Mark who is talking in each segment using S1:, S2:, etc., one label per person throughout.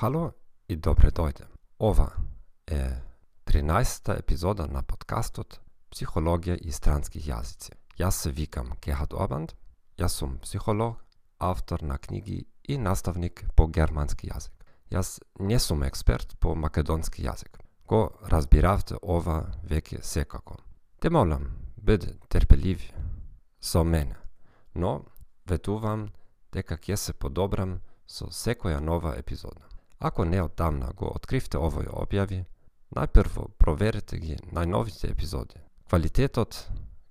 S1: Halo и добре дојде. Ова е 13-та епизода на подкастот Психологија и странски јазици. Јас се викам Кехат Обанд, јас сум психолог, автор на книги и наставник по германски јазик. Јас не сум експерт по македонски јазик. Го разбиравте ова веќе секако. Те молам, биде терпеливи со мене, но ветувам дека ќе се подобрам со секоја нова епизода. Ако не одамна го откривте овој објави, најпрво проверете ги најновите епизоди. Квалитетот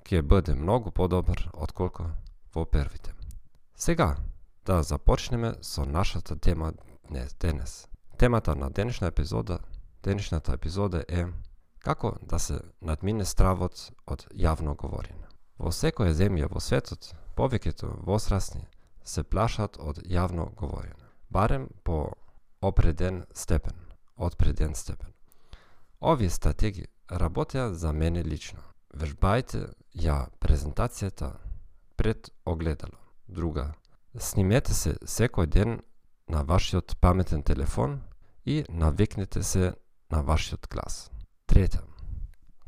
S1: ќе биде многу подобар отколку во првите. Сега да започнеме со нашата тема днес. денес. Темата на денешна епизода, денешната епизода е како да се надмине стравот од јавно говорење. Во секоја земја во светот, повеќето возрастни се плашат од јавно говорење, барем по опреден степен, одпреден степен. Овие стратегии работеа за мене лично. Вежбајте ја презентацијата пред огледало. Друга, снимете се секој ден на вашиот паметен телефон и навикнете се на вашиот глас. Трета,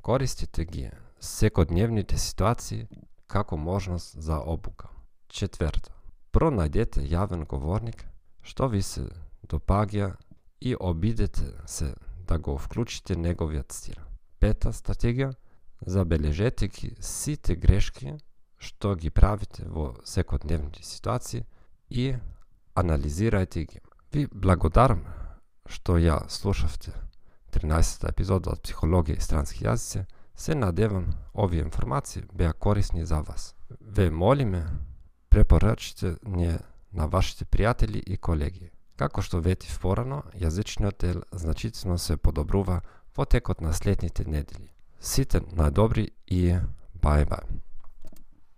S1: користите ги секојдневните ситуации како можност за обука. Четврто, пронајдете јавен говорник што ви се допаѓа и обидете се да го вклучите неговиот стил. Пета стратегија, забележете ги сите грешки што ги правите во секојдневните ситуации и анализирајте ги. Ви благодарам што ја слушавте 13-та епизода од Психологија и странски јазици. Се надевам овие информации беа корисни за вас. Ве молиме препорачите не на вашите пријатели и колеги. Како што ветив порано, јазичниот дел значително се подобрува во текот на следните недели. Сите најдобри и бај бај.